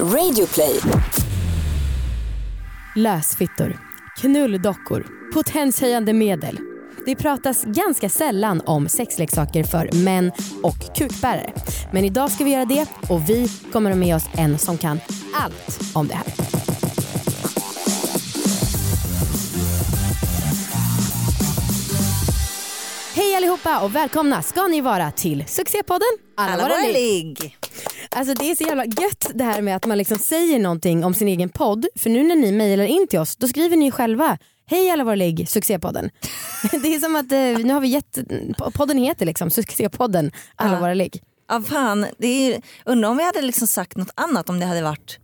Radioplay. Lösfittor, knulldockor, potenshöjande medel. Det pratas ganska sällan om sexleksaker för män och kukbärare. Men idag ska vi göra det och vi kommer ha med oss en som kan allt om det här. Hej allihopa och välkomna ska ni vara till succépodden Alla våra ligg. Alltså det är så jävla gött det här med att man liksom säger någonting om sin egen podd. För nu när ni mejlar in till oss då skriver ni själva Hej alla våra ligg, succépodden. det är som att eh, nu har vi gett, podden heter liksom succépodden alla Ja. våra ligg. Ja fan, det är, undrar om vi hade liksom sagt något annat om det hade varit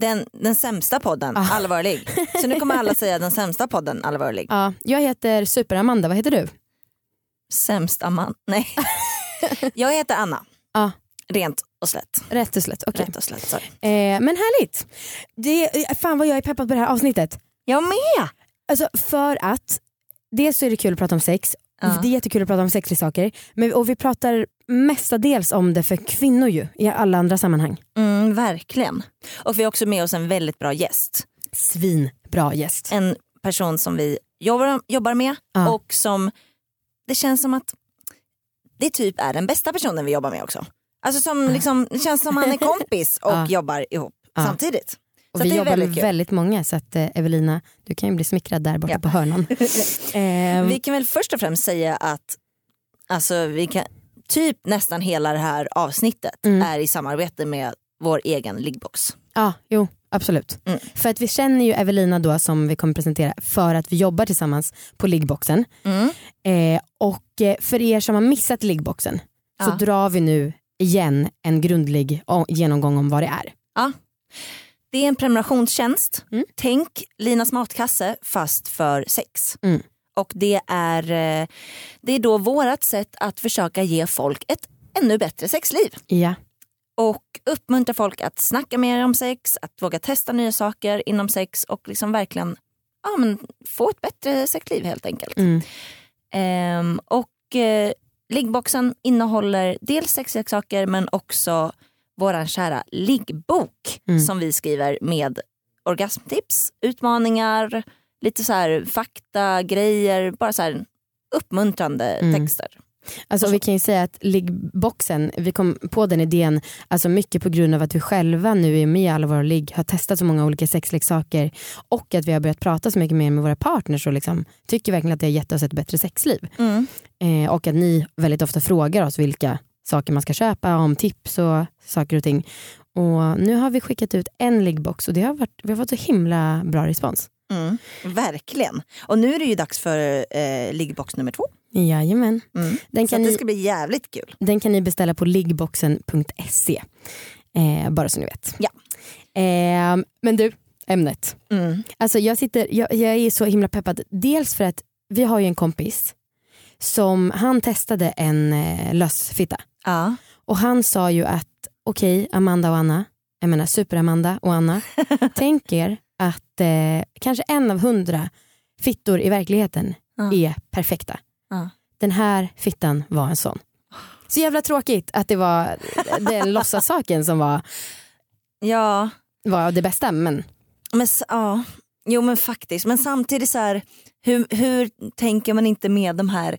den, den sämsta podden, Ah. Ligg. Så nu kommer alla säga den sämsta podden, ligg. Ja, jag heter Super-Amanda, vad heter du? Sämst Amanda, nej. Jag heter Anna. Ja. Rent och slätt. Rätt och slätt, okej. Rätt och slätt, sorry. Eh, men härligt. Det, eh, fan vad jag är peppad på det här avsnittet. Jag med! Alltså för att dels så är det kul att prata om sex, Ja. det är jättekul att prata om sexleksaker men, och vi pratar mestadels om det för kvinnor ju i alla andra sammanhang. Mm, verkligen. Och vi har också med oss en väldigt bra gäst. Svinbra gäst. En person som vi jobbar, jobbar med Ja. och som det känns som att det typ är den bästa personen vi jobbar med också. Alltså som liksom, det känns som man är kompis och Ja. jobbar ihop Ja. samtidigt. Och Så vi jobbar väldigt med kul. väldigt många så att eh, Evelina du kan ju bli smickrad där borta Ja. på hörnan. Ehm, Vi kan väl först och främst säga att alltså, vi kan, typ nästan hela det här avsnittet Mm. är i samarbete med vår egen liggbox. Ja, jo absolut. Mm. För att vi känner ju Evelina då som vi kommer presentera för att vi jobbar tillsammans på liggboxen. Mm. Eh, och eh, för er som har missat liggboxen så Ja. drar vi nu igen en grundlig genomgång om vad det är. Det är en prenumerationstjänst. Mm. Tänk Linas matkasse fast för sex. Mm. Och det är, eh, det är då vårat sätt att försöka ge folk ett ännu bättre sexliv. Ja. Och uppmuntra folk att snacka mer om sex, att våga testa nya saker inom sex och liksom verkligen ja, men få ett bättre sexliv helt enkelt. Mm. Ehm, och eh, liggboxen innehåller dels sexleksaker men också våran kära liggbok Mm. som vi skriver med orgasmtips, utmaningar, lite så här fakta, grejer, bara så här uppmuntrande Mm. texter. Alltså, vi kan ju säga att liggboxen, vi kom på den idén alltså mycket på grund av att vi själva nu är med i alla våra ligg, har testat så många olika sexleksaker och att vi har börjat prata så mycket mer med våra partners och liksom, tycker verkligen att det har gett oss ett bättre sexliv. Mm. Eh, och att ni väldigt ofta frågar oss vilka saker man ska köpa, om tips och saker och ting. Och nu har vi skickat ut en liggbox och det har varit, vi har fått så himla bra respons. Mm. Verkligen. Och nu är det ju dags för eh, liggbox nummer två. Jajamän. Mm. Den Så att det ni, ska bli jävligt kul. den kan ni beställa på liggboxen.se. Eh, bara så ni vet. Ja. Eh, men du, ämnet. Mm. Alltså jag, sitter, jag, jag är så himla peppad. Dels för att vi har ju en kompis som han testade en eh, lösfitta. Ja. Och han sa ju att okej Amanda och Anna, jag menar super-Amanda och Anna, tänk er att eh, kanske en av hundra fittor i verkligheten Ja. är perfekta. Ja. Den här fittan var en sån. Så jävla tråkigt att det var den låtsassaken som var, ja, var det bästa men men ja. Jo men faktiskt, men samtidigt så här, hur, hur tänker man inte med de här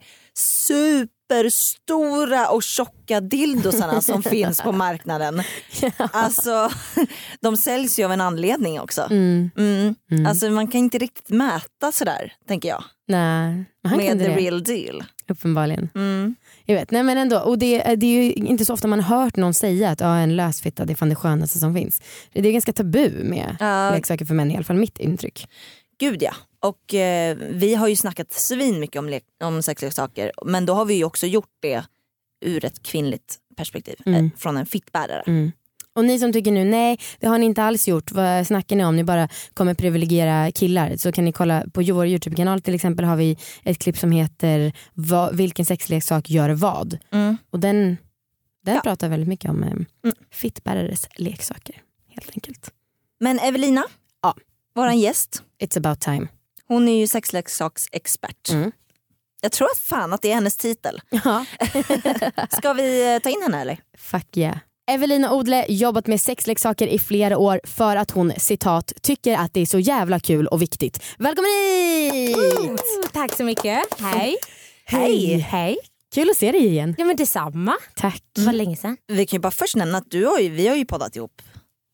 superstora och tjocka dildosarna som finns på marknaden. Alltså, de säljs ju av en anledning också. mm, Mm. mm. Alltså man kan inte riktigt mäta sådär, tänker jag. nej, med the det, real deal. uppenbarligen. Mm. Jag vet, nej men ändå. Och det, det är ju inte så ofta man har hört någon säga att ja, en lösfitta det är fan det skönaste som finns. Det är ganska tabu med Ja, leksaker för män, i alla fall mitt intryck. Gud ja. Och eh, vi har ju snackat svin mycket om, om sexleksaker men då har vi ju också gjort det ur ett kvinnligt perspektiv. Mm. Eh, från en fittbärare. Mm. Och ni som tycker nu, nej det har ni inte alls gjort, vad snackar ni om? Ni bara kommer privilegiera killar. Så kan ni kolla på vår Youtube-kanal till exempel har vi ett klipp som heter Va, Vilken sexleksak gör vad? Mm. Och den, den Ja. pratar väldigt mycket om eh, fittbärares leksaker helt enkelt. Men Evelina, Ja. våran gäst, It's about time. Hon är ju sexleksaksexpert. Mm. Jag tror att fan att det är hennes titel. Ja. Ska vi eh, ta in henne eller? Fuck yeah. Evelina Odle jobbat med sexleksaker i flera år för att hon citat tycker att det är så jävla kul och viktigt. Välkommen hit! Oh, tack så mycket. Hej. Hej. Hej. Kul att se dig igen. Ja men detsamma. Tack. Det var länge sedan. Vi kan ju bara först nämna att du har ju, vi har ju poddat ihop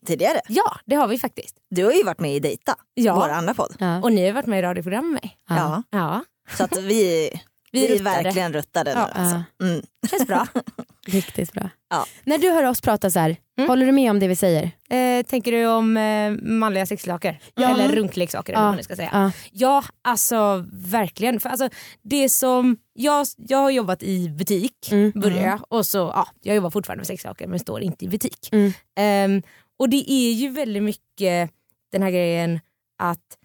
tidigare. Ja det har vi faktiskt. Du har ju varit med i Dejta, Ja. vår andra podd. Ja. Och ni har varit med i radioprogram med mig. Ja. Ja. Så att vi, vi, är ruttade. verkligen ruttade nu. Ja. Alltså. Mm. Känns bra. Riktigt bra. Ja. När du hör oss prata så här, Mm. håller du med om det vi säger? eh, tänker du om eh, manliga sexleksaker? Ja. Eller runkleksaker eller Ja. vad man ska säga. Ja. Ja, alltså verkligen. För alltså, det som, jag, jag har jobbat i butik, Mm. började jag. Och så, ja, jag jobbar fortfarande med sexsaker men står inte i butik. Mm. Ehm, och det är ju väldigt mycket den här grejen att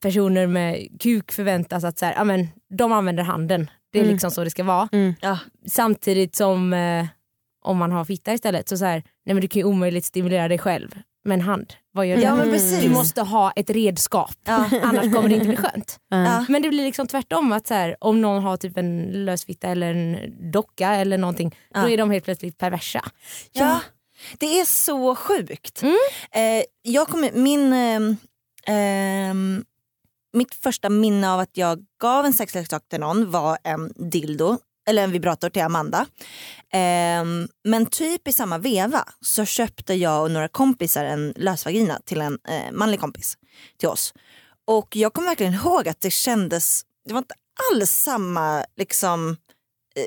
personer med kuk förväntas att så här, ja, men, de använder handen. Det är Mm. liksom så det ska vara. Mm. Ja. Samtidigt som eh, om man har fitta istället så, så här, nej men du kan ju omöjligt stimulera dig själv med en hand. Vad gör du? Ja, men precis. Du måste ha ett redskap, Ja. annars kommer det inte bli skönt. Men det blir liksom tvärtom, att så här, om någon har typ en lösfitta eller en docka eller någonting, då är de helt plötsligt perversa. Ja, det är så sjukt. Mm. Eh, jag kommer, min, ehm, ehm, mitt första minne av att jag gav en sexleksak till någon var en dildo, eller en vibrator till Amanda. Ehm, men typ i samma veva så köpte jag och några kompisar en lösvagina till en eh, manlig kompis till oss. Och jag kommer verkligen ihåg att det kändes, det var inte alls samma liksom eh,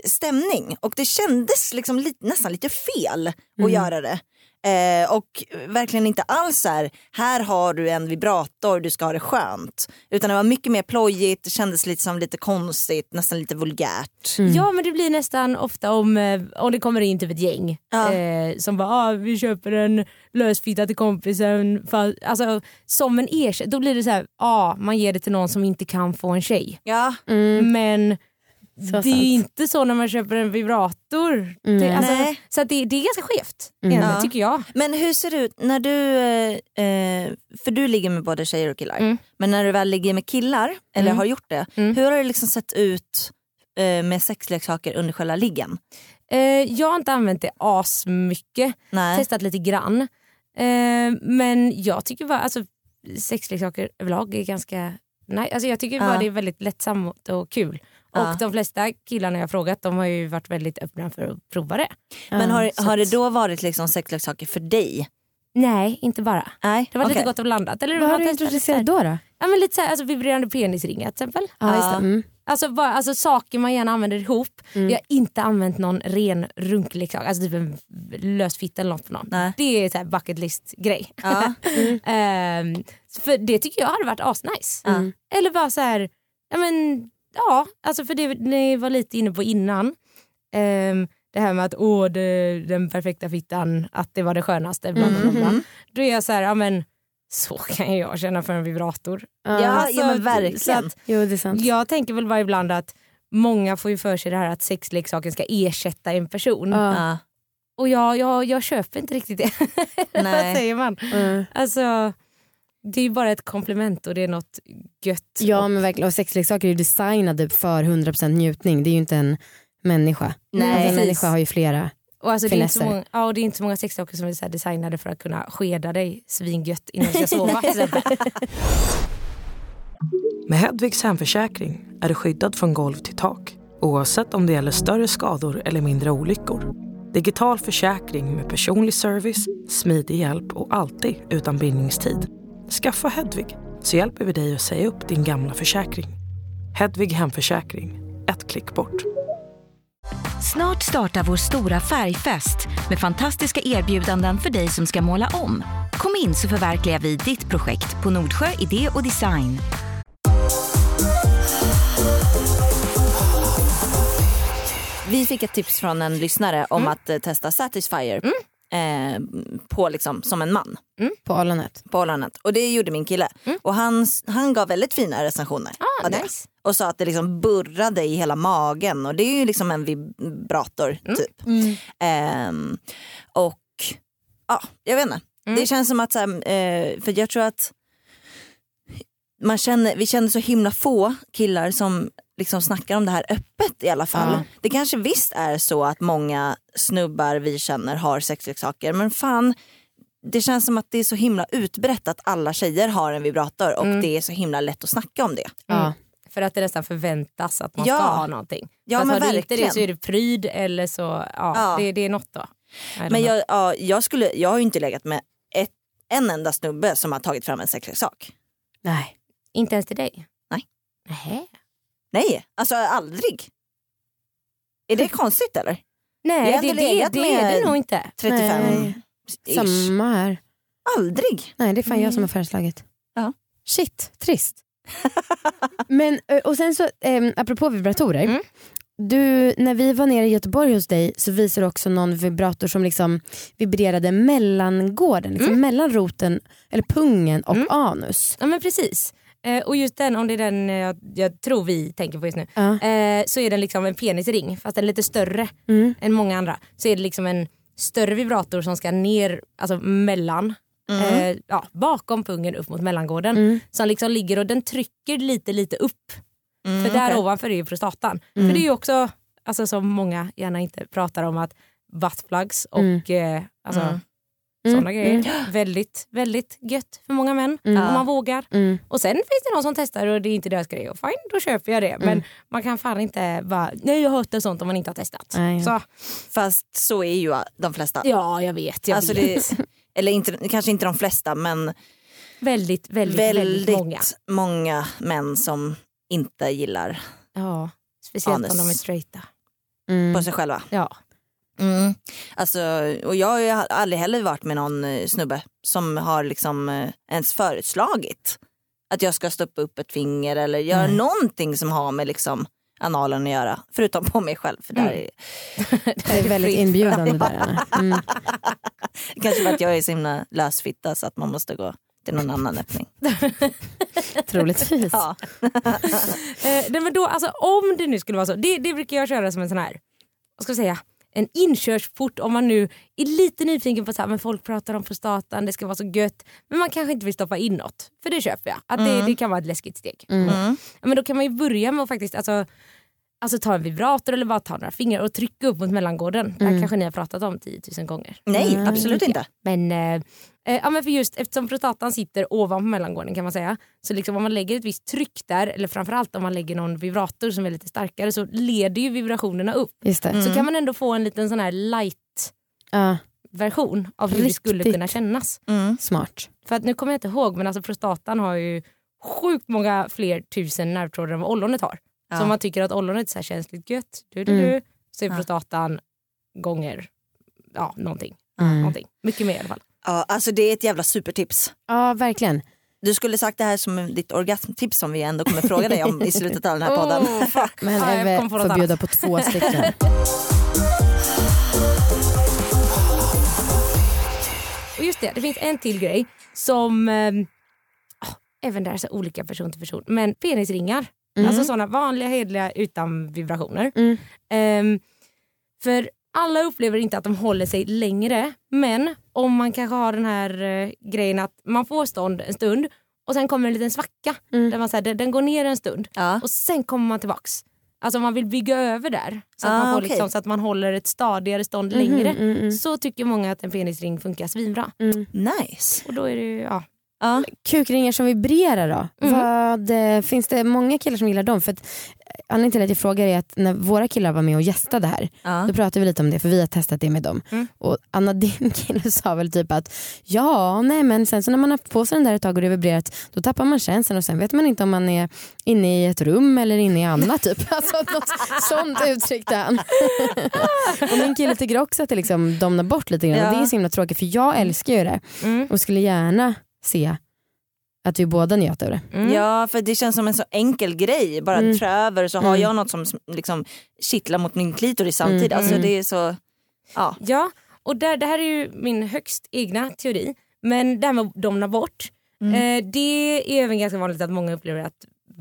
stämning och det kändes liksom lite, nästan lite fel att Mm. göra det. Eh, och verkligen inte alls så här, här har du en vibrator, du ska ha det skönt. Utan det var mycket mer plojigt, det kändes lite som lite konstigt, nästan lite vulgärt. Mm. Ja men det blir nästan ofta om, eh, om det kommer in typ ett gäng Ja. eh, som bara ah, vi köper en lösfitta till kompisen. För, alltså, som en ersättning, då blir det så här, ah, man ger det till någon som inte kan få en tjej. Ja, Mm. Men Så det är sant. ju inte så när man köper en vibrator. Mm. Det, alltså, Nej. så att det, det är ganska skevt Mm. Ja. tycker jag. Men hur ser det ut när du, eh, eh, för du ligger med både tjejer och killar, Mm. men när du väl ligger med killar, eller Mm. har gjort det, Mm. hur har det liksom sett ut eh, med sexleksaker under själva liggen? Eh, jag har inte använt det asmycket, Nej. testat lite grann. Eh, men jag tycker bara, alltså sexleksaker överlag är ganska nej, alltså jag tycker Ja. bara det är väldigt lättsamt och kul. Ja. Och de flesta killarna jag har frågat de har ju varit väldigt öppna för att prova det. Men har, så har det då varit liksom sexleksaker för dig? Nej, inte bara. Nej, Det var okej. lite gott och blandat. Eller Vad har du introducerat då? då? Ja, men lite så här, alltså, vibrerande penisringar till exempel. Ja, just det. Mm. Alltså, bara, alltså saker man gärna använder ihop. Mm. Jag har inte använt någon ren runkleksak, alltså typ en lös fitta eller något för någon. Nej. Det är så här bucket list grej. Ja. Ehm, för det tycker jag hade varit asnice. Mm. Eller bara så här, ja men ja, alltså för det ni var lite inne på innan. Ehm, det här med att åh, det, den perfekta fittan, att det var det skönaste. Bla, bla, bla. Mhm. Då är jag så här, ja men så kan jag känna för en vibrator. Ja, Alltså, ja men Så verkligen. att, Jo det är sant. jag tänker väl bara ibland att många får ju för sig det här att sexleksaken ska ersätta en person. Ja. Och jag, jag, jag köper inte riktigt det. Nej. Vad säger man? Mm. Alltså, det är bara ett komplement och det är något gött. Ja och, men verkligen och sexleksaker är ju designade för 100% njutning. Det är ju inte en människa. Nej, alltså, en människa har ju flera. och alltså, det, är inte så finesser. många, ja, och det är inte så många sexleksaker som är så här designade för att kunna skeda dig svingött innan du ska sova. Med Hedvigs hemförsäkring är du skyddad från golv till tak oavsett om det gäller större skador eller mindre olyckor. Digital försäkring med personlig service, smidig hjälp och alltid utan bindningstid. Skaffa Hedvig så hjälper vi dig att säga upp din gamla försäkring. Hedvig hemförsäkring, ett klick bort. Snart startar vår stora färgfest med fantastiska erbjudanden för dig som ska måla om. Kom in så förverkligar vi ditt projekt på Nordsjö Idé och Design. Vi fick ett tips från en lyssnare om att eh, testa Satisfyer eh, på liksom, som en man På Arlanet. på Arlandet. Och det gjorde min kille. Och han, han gav väldigt fina recensioner. Ah, nice. Och sa att det liksom burrade i hela magen och det är ju liksom en vibrator typ. Ehm, och ja, jag vet inte. Det känns som att, så här, eh, för jag tror att man känner, vi känner så himla få killar som liksom snackar om det här öppet i alla fall. Ja. Det kanske visst är så att många snubbar vi känner har sexleksaker men fan det känns som att det är så himla utbrett att alla tjejer har en vibrator och Mm. det är så himla lätt att snacka om det. Ja. För att det nästan förväntas att man Ja. ska ha någonting. Ja, Fast men har du inte det verkligen. så är det pryd eller så, ja, Ja. Det, det är något då. Men jag, ja, jag, skulle, jag har ju inte legat med ett, en enda snubbe som har tagit fram en sexleksak. Nej. Inte ens till dig? Nej. Nähä. Nej, alltså aldrig. Är det konstigt eller? Jag Nej, har det, det, det är det nog inte. 35 Nej. ish. Samma här. Aldrig. Nej det är fan jag som har föreslagit. Ja. Shit, trist. Men, ö, och sen så, ähm, apropå vibratorer. Mm. Du, när vi var nere i Göteborg hos dig så visade du också någon vibrator som liksom vibrerade mellangården, liksom mellan roten, eller pungen och Mm. anus. Ja men precis. Eh, och just den, om det är den eh, jag, jag tror vi tänker på just nu, Ja. eh, så är den liksom en penisring fast den är lite större Mm. än många andra. Så är det liksom en större vibrator som ska ner alltså mellan, eh, ja, bakom pungen upp mot mellangården. Mm. Som liksom ligger och den trycker lite lite upp. Mm, För där ovanför är ju prostatan. Mm. För det är ju också, alltså, som många gärna inte pratar om, att buttplugs och Mm. eh, alltså, Mm. Sådana Mm, grejer. Väldigt, väldigt gött för många män. Mm. Om man vågar. Mm. Och sen finns det någon som testar och det är inte deras grej. Och fine, då köper jag det. Men Mm. man kan fan inte bara, nej jag har hört det sånt om man inte har testat. Nej. Så, Fast så är ju de flesta. ja jag vet. Jag alltså vet. det, eller inte, kanske inte de flesta men Väldigt, väldigt, väldigt, väldigt, många. många män som inte gillar Ja, speciellt Anus. om de är straighta. Mm. på sig själva. Ja. Mm. Alltså, och jag har ju aldrig heller varit med någon eh, snubbe som har liksom eh, ens föreslagit att jag ska stoppa upp ett finger eller göra Nej. någonting som har med liksom analen att göra. Förutom på mig själv. För där Mm. är, Det är väldigt inbjudande där. Mm. kanske för att jag är så himla lösfitta så att man måste gå till någon annan öppning. Troligtvis. Ja. Eh, men då, alltså, om det nu skulle vara så, det, det brukar jag köra som en sån här, vad ska jag säga, en inkörsport om man nu är lite nyfiken på att folk pratar om prostatan, det ska vara så gött. Men man kanske inte vill stoppa in något. För det köper jag. Att det, det kan vara ett läskigt steg. Mm. Men då kan man ju börja med att faktiskt alltså, alltså, ta en vibrator eller bara ta några fingrar och trycka upp mot mellangården. Det här kanske ni har pratat om 10 000 gånger. Nej, Mm. absolut inte. Men, eh, eh, ja, men för just eftersom prostatan sitter ovanpå mellangården kan man säga. Så liksom om man lägger ett visst tryck där, eller framförallt om man lägger någon vibrator som är lite starkare så leder ju vibrationerna upp. Just det. Så kan man ändå få en liten sån här light Ja, version av hur det skulle Riktigt. kunna kännas. Mm. smart. För att nu kommer jag inte ihåg men alltså prostatan har ju sjukt många fler tusen nervtrådar än vad ollonet har. Ja. Så om man tycker att ollonet är så här känsligt gött, du, du, Mm. du, så är Ja. prostatan gånger ja, någonting. Mm. någonting. Mycket mer i alla fall. Ja, alltså det är ett jävla supertips. Ja, verkligen. Du skulle sagt det här som ditt orgasmtips som vi ändå kommer fråga dig om i slutet av den här podden. Oh, fuck. Men Ja, jag Eve något får bjuda på två stycken. Och just det, det finns en till grej som eh, ah, även där är så olika person till person. Men penisringar, Mm. alltså sådana vanliga hedliga utan vibrationer. Mm. Ehm, för alla upplever inte att de håller sig längre men om man kanske har den här eh, grejen att man får stånd en stund och sen kommer en liten svacka Mm. där man säger den går ner en stund Ja. och sen kommer man tillbaks. Alltså om man vill bygga över där så att, Ah, man får okej. liksom, så att man håller ett stadigare stånd Mhm, längre. mm, mm, Så tycker många att en penisring funkar svinbra. mm. Nice. Och då är det ju, ja. Ja. Kukringar som vibrerar då? Mm. Vad, eh, finns det många killar som gillar dem? För att, anledningen till att jag frågar är att när våra killar var med och gästade här Ja. då pratade vi lite om det för vi har testat det med dem. Mm. Och Anna din kille sa väl typ att ja nej men sen så när man har på sig den där ett tag och det vibrerat då tappar man känslan och sen vet man inte om man är inne i ett rum eller inne i annat typ. Alltså något sånt uttryckte han. och min kille tycker också att det liksom domnar bort lite grann och Ja. det är så himla tråkigt för jag älskar ju det Mm. och skulle gärna se att vi båda njöt av det. Mm. Ja för det känns som en så enkel grej. Bara Mm. trä över så har Mm. jag något som liksom kittlar mot min klitoris samtidigt. Mm. Alltså Mm. det är så... Ja. Ja, och där, det här är ju min högst egna teori. Men det här med att domna bort. Mm. Eh, det är även ganska vanligt att många upplever att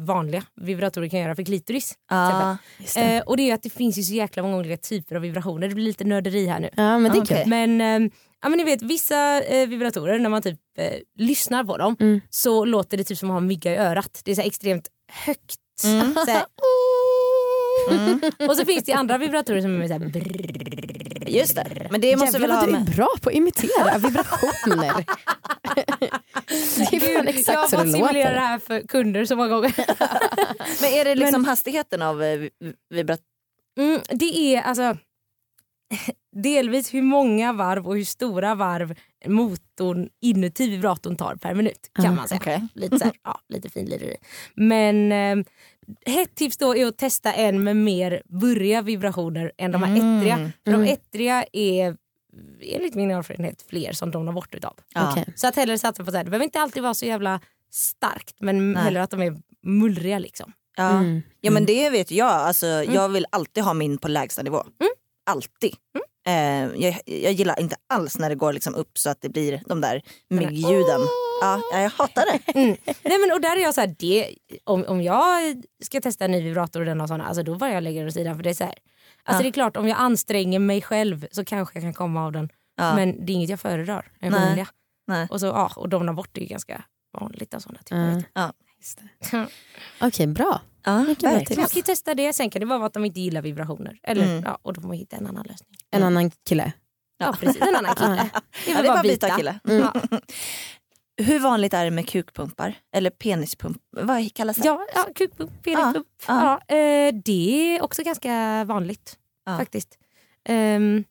vanliga vibratorer kan göra för klitoris. Ja. Eh, och det är att det finns ju så jäkla många olika typer av vibrationer. Det blir lite nörderi här nu. Ja men det är Okej. kul. Men eh, ja, men ni vet vissa eh, vibratorer när man typ eh, lyssnar på dem Mm. så låter det typ som att ha en mygga i örat. Det är så extremt högt. Mm. Så här, Och så finns det andra vibratorer som är så här. Just det. Men det måste Jävlar väl ha vad du är bra på att imitera vibrationer. det är fan jag exakt har fått simulera det här för kunder så många gånger. Men är det liksom hastigheten av eh, vi- vibrat... Mm, det är alltså delvis hur många varv och hur stora varv motorn inuti vibratorn tar per minut kan Ah, man säga. okej. Lite, så här, ja, lite finlireri. Men eh, ett tips då är att testa en med mer burriga vibrationer än de här Mm. ettriga. För Mm. de ettriga är enligt min erfarenhet fler som domnar bort utav. Ja. Okej. Så att hellre satsa på så här, det behöver inte alltid vara så jävla starkt men Nej. hellre att de är mullriga liksom. Ja. Mm. ja men det vet jag. Alltså, Jag vill alltid ha min på lägsta nivå. Alltid. Eh, jag, jag gillar inte alls när det går liksom upp så att det blir de där myggljuden. Ja, jag hatar det. Mm. Nej, men, och där är jag så här, det, om, om jag ska testa en ny vibrator och den och såna, alltså, då bara jag lägger den åt sidan. För det, är så här, alltså, Ja. det är klart om jag anstränger mig själv så kanske jag kan komma av den. Ja. Men det är inget jag föredrar. Nej. vanliga. Och, så, ja, och domna bort är ju ganska vanligt av sådana typer. Ja. Ja. Okej, bra. Ja, verkligen. Man kan ju testa det, sen kan det vara att de inte gillar vibrationer. Eller, Mm. ja, och då får man hitta en annan lösning. En annan kille. Ja, precis, en annan kille. Det är Ja, väl det är bara byta. kille. Ja. Hur vanligt är det med kukpumpar? Eller penispump? Vad kallas det? Ja, ja kukpump, penispump. Ja, Ja, eh, det är också ganska vanligt Ja. faktiskt. Ehm,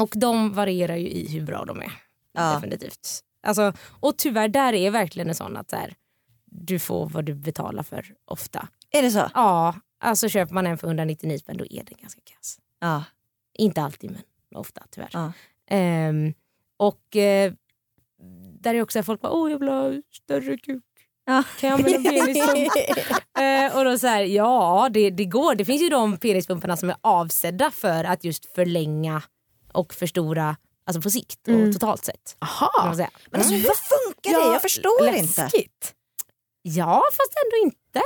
och de varierar ju i hur bra de är. Ja. Definitivt. Alltså, och tyvärr, där är verkligen en sån att så här, du får vad du betalar för ofta. Är det så? Ja, alltså köper man en för 199 spänn då är den ganska kass. Ja. Inte alltid men ofta tyvärr. Ja. Ehm, och eh, där är också folk bara, åh jag vill ha större kuk. Ja. Kan jag använda penispump? eh, och då så här, ja det, det går. Det finns ju de penispumparna som är avsedda för att just förlänga och förstora alltså på sikt och Mm. totalt sett. Aha. Men alltså, hur funkar det? Jag förstår inte. Ja fast ändå inte.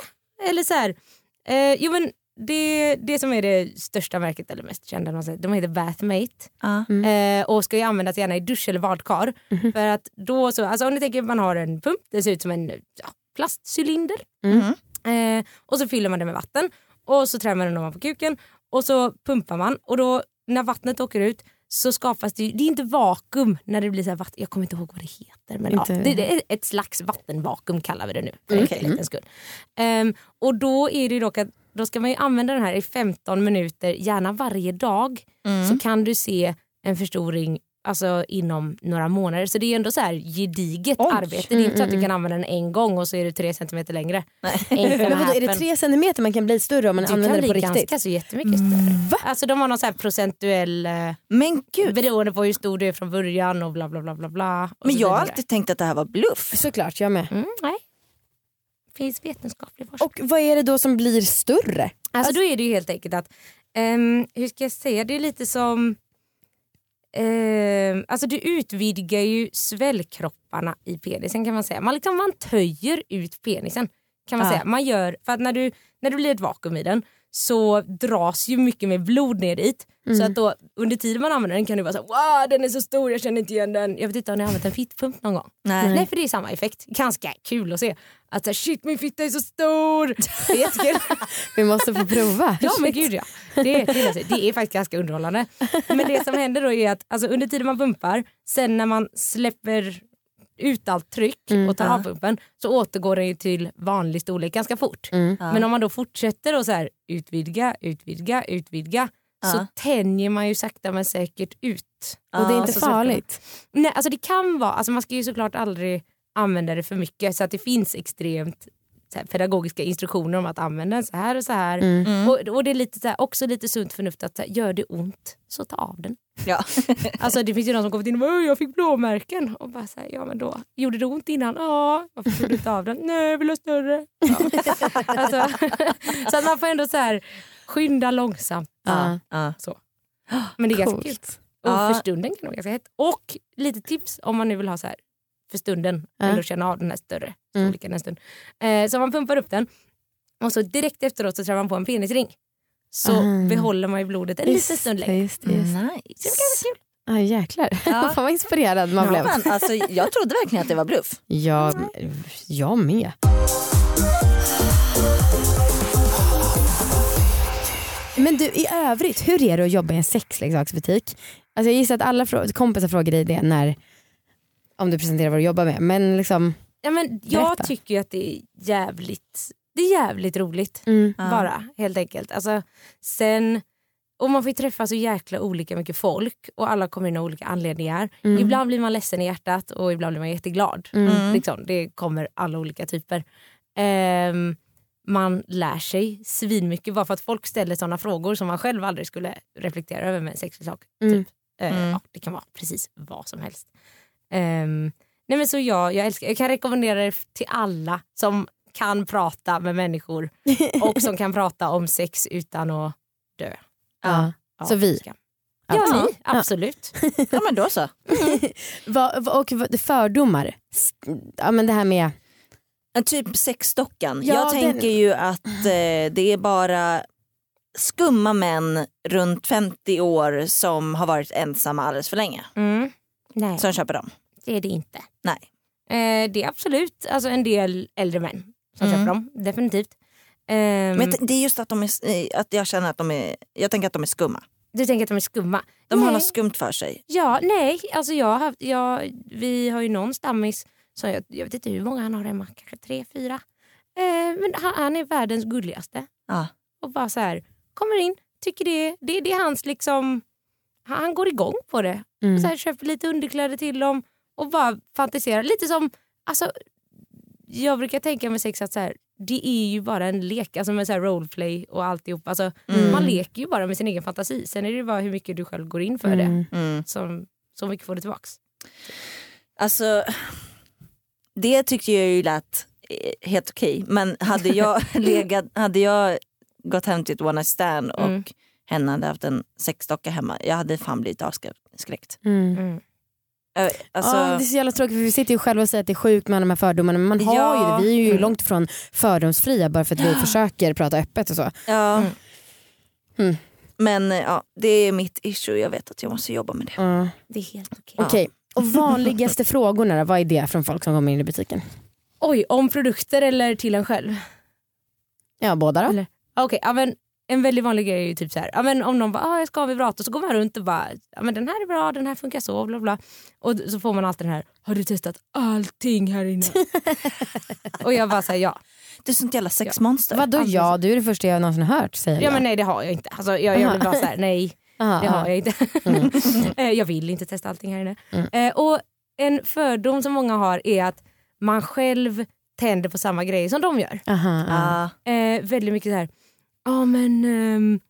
Eller så här, eh, jo men det, det som är det största märket eller mest kända, de heter Bathmate. Ja. Eh, och ska ju användas gärna i dusch eller badkar. För att då så, alltså om ni tänker att man har en pump, det ser ut som en ja, plastcylinder. Mhm. Eh, och så fyller man den med vatten och så trär man den ovanpå kuken och så pumpar man och då när vattnet åker ut så skapas det ju, det är inte vakuum när det blir så här vatten, jag kommer inte ihåg vad det heter men ja, det, det är ett slags vattenvakuum kallar vi det nu för enkelhetens skull. Ehm, och då är det ju dock att då ska man ju använda den här i 15 minuter, gärna varje dag Mm. så kan du se en förstoring alltså, inom några månader. Så det är ändå så här gediget Oj. arbete. Det är inte så att du kan använda den en gång och så är du tre centimeter längre. Gonna Men vadå, är det tre centimeter man kan bli större om man Du använder kan det på bli riktigt? ganska så jättemycket större. Alltså de har någon så här procentuell, eh, Men gud, beroende på hur stor du är från början och bla bla bla bla bla. men jag har alltid tänkt att det här var bluff. Såklart, jag med. Mm, nej. finns vetenskaplig forskning. Och vad är det då som blir större? Alltså då är det ju helt enkelt att, ehm, hur ska jag säga, det är lite som, ehm, alltså du utvidgar ju svällkropparna i penisen kan man säga. Man, liksom, man töjer ut penisen kan man Ja. säga. Man gör, för att när du, när det blir ett vakuum i den så dras ju mycket mer blod ner dit. Så att då under tiden man använder den kan du vara så wow den är så stor jag känner inte igen den. Jag vet inte om ni har använt en fittpump någon gång? Nej. Nej för det är samma effekt. Ganska kul att se. Att så här, shit min fitta är så stor. Det är jättekul. Vi måste få prova. Ja men gud ja. Det, det, är, det är faktiskt ganska underhållande. Men det som händer då är att alltså, under tiden man pumpar, sen när man släpper ut allt tryck och tar av pumpen så återgår den ju till vanlig storlek ganska fort. Mm. Men om man då fortsätter att så här, utvidga, utvidga, utvidga så Ja. tänjer man ju sakta men säkert ut. Och det är Ja, inte så söker farligt. Nej, alltså det kan vara, alltså man ska ju såklart aldrig använda det för mycket så att det finns extremt här, pedagogiska instruktioner om att använda den så här och så här. Mm. Och, och det är lite, så här, också lite sunt förnuft att här, gör det ont så ta av den. Ja. Alltså det finns ju någon som kommit in och bara, "Åh, jag fick blåmärken och bara så här, ja men då gjorde det ont innan? Ja, varför tog du inte av den? Nej jag vill ha större. Ja. Alltså, så att man får ändå så här skynda långsamt. Ja. Ja. Så. Men det är ganska Coolt. kul. Och för stunden kan det vara ganska hett. Och lite tips om man nu vill ha så här för stunden, Ja. eller känna av den här större Mm. storleken en stund. Eh, så man pumpar upp den och så direkt efteråt så trär man på en penisring. Så Ah. behåller man ju blodet en liten stund längre. just just det. Nice. Så det kan vara kul. Ah, jäklar, Ja. fan vad inspirerad man blev. Men, alltså, jag trodde verkligen att det var bluff. Jag, jag med. Men du i övrigt, hur är det att jobba i en sexleksaksbutik? Alltså jag gissar att alla frå- kompisar frågar dig det när, om du presenterar vad du jobbar med. Men liksom, Ja, men jag Berätta. tycker ju att det är jävligt, det är jävligt roligt. mm, Ja. Bara helt enkelt. Alltså, sen, och man får ju träffa så jäkla olika mycket folk och alla kommer in av olika anledningar. Mm. Ibland blir man ledsen i hjärtat och ibland blir man jätteglad. Mm. Liksom, det kommer alla olika typer. Ehm, man lär sig svinmycket bara för att folk ställer sådana frågor som man själv aldrig skulle reflektera över med en sexleksak. Mm. Typ. Mm. ja, det kan vara precis vad som helst. Ehm, nej men så jag, jag, älskar, jag kan rekommendera det till alla som kan prata med människor och som kan prata om sex utan att dö. ja. Ja, Så vi? ska- Alltså. Ja, ni, absolut. Ja men då så. Vad- och fördomar, ja, men det här med En typ sexdockan. Ja, jag den- tänker ju att eh, det är bara skumma män runt 50 år som har varit ensamma alldeles för länge Mm. Nej, som köper dem. det är det inte. Nej. Eh, det är absolut alltså, en del äldre män som Mm. köper dem, definitivt. Ehm, Men det är just att, de är, eh, att jag känner att de är, jag tänker att de är skumma. du tänker att de är skumma? De har nej. något skumt för sig. Ja, nej, alltså jag har haft, jag, vi har ju någon stammis, som jag, jag vet inte hur många han har hemma, kanske tre, fyra. Eh, men han, han är världens gulligaste. Ja. Och bara så här, kommer in, tycker det, det, det är hans liksom, han, går igång på det. mm. Så här, köper lite underkläder till dem och bara fantiserar. Lite som, alltså, jag brukar tänka med sex att så här, det är ju bara en lek, alltså med så här roleplay och alltihop. Alltså, Mm. Man leker ju bara med sin egen fantasi. Sen är det ju bara hur mycket du själv går in för Mm. det. Mm. Som, så mycket får du tillbaks. Alltså, det tyckte jag ju lät eh, helt okej. Men hade jag, legat, hade jag gått hem till ett one night stand och Mm. Henne hade haft en sexdocka hemma, jag hade fan blivit avskräckt. Mm. Mm. Alltså, ja, det är så jävla tråkigt för vi sitter ju själva och säger att det är sjukt med de här fördomarna men man har Ja. ju det. Vi är ju Mm. långt ifrån fördomsfria bara för att vi försöker prata öppet och så. ja. Mm. Mm. Men ja, det är mitt issue, jag vet att jag måste jobba med det. Ja. Det är helt okej. Okej, och vanligaste frågorna då, vad är det från folk som kommer in i butiken? Oj, om produkter eller till en själv? Ja båda då. Eller? Okej, ja, men en väldigt vanlig grej är ju typ så här, ja, men om någon bara ah, jag ska ha vibrator så går man runt och bara ja, men den här är bra, den här funkar så bla bla. Och så får man alltid den här, har du testat allting här inne? och jag bara säger ja. Du är sånt jävla sexmonster. Vadå Alltså, ja, du är det första jag någonsin har hört säger Ja jag. men nej det har jag inte. Alltså, jag, jag blir bara så här, nej Aha, det aha. har jag inte. Mm. Eh, jag vill inte testa allting här inne. Mm. Eh, och en fördom som många har är att man själv tänder på samma grej som de gör. Aha, aha. Ja. Eh, väldigt mycket så här, ja men ehm,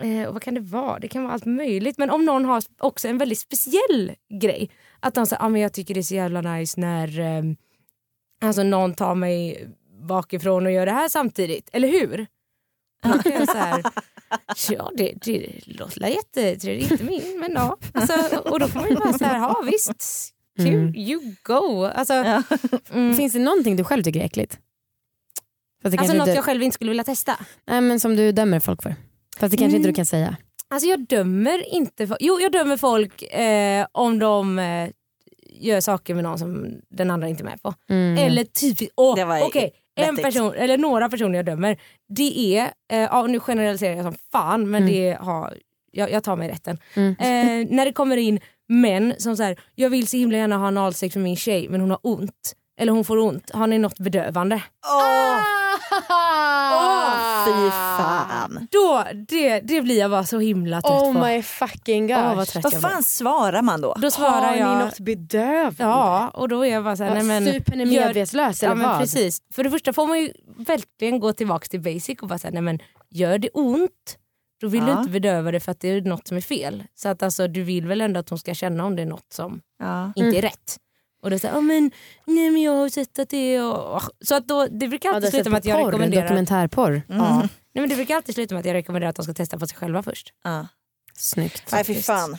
eh, vad kan det vara? Det kan vara allt möjligt. Men om någon har också en väldigt speciell grej. Att de säger, ja men jag tycker det är så jävla nice när ehm, alltså någon tar mig bakifrån och gör det här samtidigt. Eller hur? Och jag så här, ja det, det låter jättetrevligt, inte min men ja. Alltså, och då får man ju bara så här, ja visst, kul, Mm. you go. Alltså, Ja. mm, Finns det någonting du själv tycker är äckligt? Fast det alltså något inte, jag själv inte skulle vilja testa. nej, men som du dömer folk för? Fast det kanske inte Mm. du kan säga. Alltså jag dömer inte folk. Jo jag dömer folk eh, om de eh, gör saker med någon som den andra inte är med på. Mm. Eller typiskt, var okej. En person, eller några personer jag dömer, det är, eh, ja, nu generaliserar jag som fan men Mm. det har, jag, jag tar mig rätten. Mm. Eh, när det kommer in män som säger jag vill så himla gärna ha analsex med min tjej men hon har ont. Eller hon får ont, har ni något bedövande? Åh, Åh, fy fan. Då, det, det blir jag bara så himla trött Oh på. my fucking gosh. Åh, vad Vad fan svarar man då? Då svarar Har jag, ni något bedövande? ja och då är jag bara såhär, nej men Sup henne gör- medvetslös Ja eller men vad? precis. För det första får man ju verkligen gå tillbaka till basic och bara säga nej men gör det ont då vill du Ja. inte bedöva det för att det är något som är fel. Så att alltså du vill väl ändå att hon ska känna om det är något som Ja. inte Mm. är rätt. Och då säger oh, men nej men jag har sett att det är... och- Så att då, det brukar Ja, alltid har sluta med att jag porr, rekommenderar... dokumentärporr. Mm. Ja. Nej, men det brukar alltid sluta med att jag rekommenderar att de ska testa på sig själva först. Ja. Snyggt. Nej fy fan.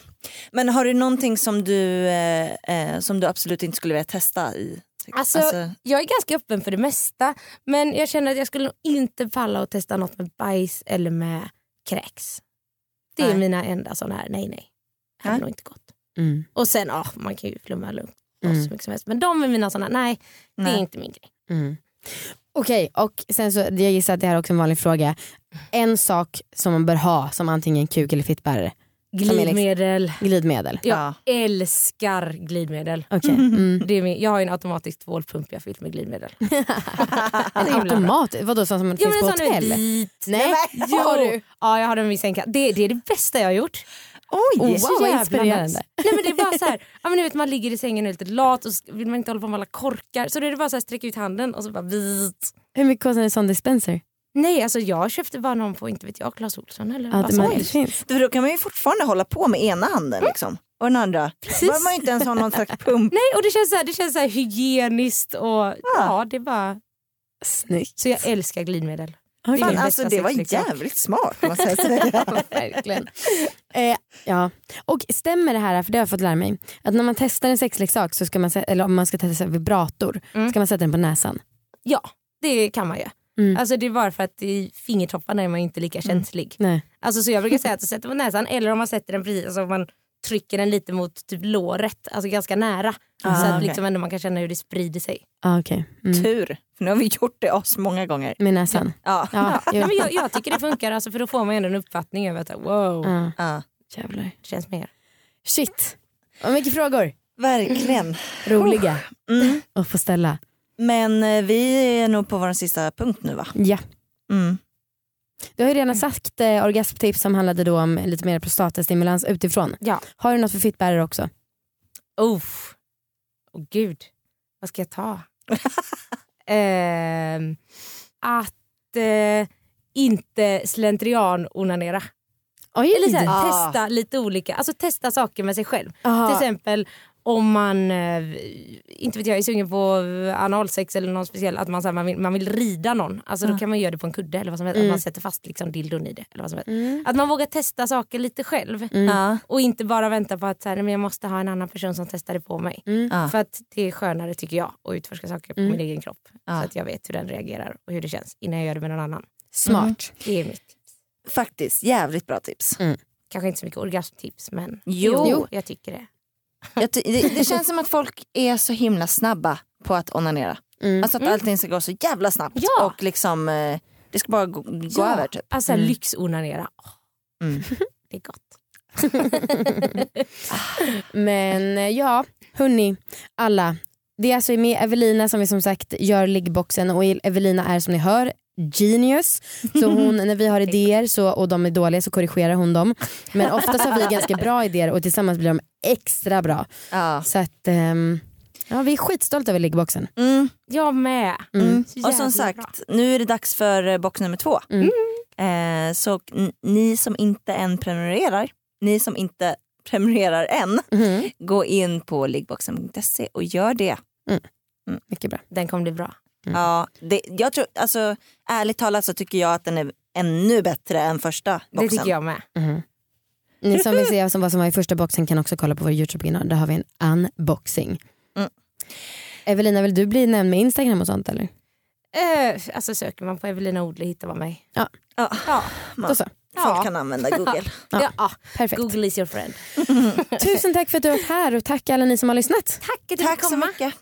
Men har du någonting som du, eh, eh, som du absolut inte skulle vilja testa i? Alltså, Jag är ganska öppen för det mesta men jag känner att jag skulle nog inte falla och testa något med bajs eller med kräks. Det är Nej. mina enda sådana här, nej nej. Det hade nog inte gått. Mm. Och sen, ja man kan ju flumma lugnt Mm. så mycket som helst. Men de är mina sådana, nej, det Nej. är inte min grej. Mm. Okej, och sen så, jag gissar att det här är också en vanlig fråga. En sak som man bör ha som antingen kuk eller fittbärare. Som är liksom- Glidmedel. Glidmedel. Jag Ja. älskar glidmedel. Okej. Mm. Det är min, jag har ju en automatisk tvålpump jag fyllt med glidmedel. En himla automat? Vadå sån som Ja, finns på hotell? vit. Nej, Jo. har du? Ja jag har den vid sängkanten. Det, det är det bästa jag har gjort. Oj! Oh, Så wow, vad jävla inspirerande. Nej men det är bara så här, ja, men vet, man ligger i sängen och är lite lat och så vill man inte hålla på med alla korkar. Så då är det bara så här, sträcka ut handen och så bara vit. Hur mycket kostar en sån dispenser? Nej alltså jag köpte bara någon på, inte vet jag, Clas Ohlson eller Ja, vad det, finns. Då kan man ju fortfarande hålla på med ena handen liksom. Och den andra. Behöver man inte ens ha någon slags pump. Nej och det känns så här, det känns så här hygieniskt och ja. det är bara, Snyggt. så jag älskar glidmedel. Är Fan, alltså, det var sexleksak. jävligt smart. Verkligen. Eh, ja. Och stämmer det här, för det har jag fått lära mig, att när man testar en sexleksak, så ska man, eller om man ska testa vibrator, Mm. ska man sätta den på näsan. Ja det kan man ju. Mm. Alltså det är bara för att i fingertopparna är man inte lika känslig. Nej. Alltså, så jag brukar säga att du sätter på näsan eller om man sätter den precis, alltså om man trycker den lite mot typ låret, alltså ganska nära. Ah, så att okej. liksom ändå man kan känna hur det sprider sig. Ah, okay. mm. Tur, för nu har vi gjort det as många gånger. Med näsan. Ja. Ja, Ja, jo. men jag, jag tycker det funkar alltså, för då får man ändå en uppfattning över att wow, Ja. Ja. Jävlar. det känns mer. Shit, vad mycket frågor. Verkligen. Roliga Mm. att få ställa. Men eh, vi är nog på vår sista punkt nu va? Ja. Mm. Du har ju redan sagt eh, orgasmtips som handlade då om lite mer prostatastimulans utifrån. Ja. Har du något för fittbärare också? Uff. Åh gud, vad ska jag ta? Ehm, att eh, inte slentrian onanera. Oj! Eller så här, Ah. testa lite olika, alltså testa saker med sig själv. Aha. Till exempel om man, eh, inte vet jag, är sugen på analsex eller någon speciell, att man, så här, man, vill, man vill rida någon. Alltså då kan man göra det på en kudde eller vad som helst. Att man sätter fast liksom, dildon i det. Eller vad som helst. Mm. Att man vågar testa saker lite själv. Ja. Och inte bara vänta på att så här, men jag måste ha en annan person som testar det på mig. Mm. För att det är skönare tycker jag att utforska saker på Mm. min egen kropp. Ja. Så att jag vet hur den reagerar och hur det känns innan jag gör det med någon annan. Smart. Det är mitt. Faktiskt, jävligt bra tips. Kanske inte så mycket orgasmtips men Jo. jo jag tycker det. Det, det känns som att folk är så himla snabba på att onanera. Mm. Alltså att allting ska gå så jävla snabbt Ja. och liksom eh, det ska bara gå, gå över typ. Alltså mm. lyxonanera, Mm. det är gott. Men eh, ja, hörni, alla. Det är alltså med Evelina som vi som sagt gör liggboxen och Evelina är som ni hör genius. Så hon, när vi har idéer så, och de är dåliga så korrigerar hon dem. Men oftast har vi ganska bra idéer och tillsammans blir de extra bra. Ja. Så att ehm, ja, vi är skitstolta över liggboxen. Mm. Jag med. Mm. Så Och som sagt, bra. nu är det dags för eh, box nummer två. Mm. Eh, så n- ni som inte än prenumererar, ni som inte prenumererar än, Mhm. gå in på liggboxen.se och gör det. Mycket bra. Den kommer bli bra. Ja, det, jag tror, alltså, ärligt talat så tycker jag att den är ännu bättre än första boxen. Det tycker jag med. Mhm. Ni som vill se vad som var i första boxen kan också kolla på vår Youtube-kanal. Där har vi en unboxing. Mm. Evelina, vill du bli nämnd med Instagram och sånt eller? Eh, alltså söker man på Evelina Odle hittar man mig. Ja, Ja, Då så. folk Ja. kan använda Google. Ja. ja. Perfekt. Google is your friend. Tusen tack för att du varit här och tack alla ni som har lyssnat. Tack att du Tack fick så mycket.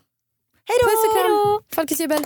Hej då! Puss och kram. Folkets jubel.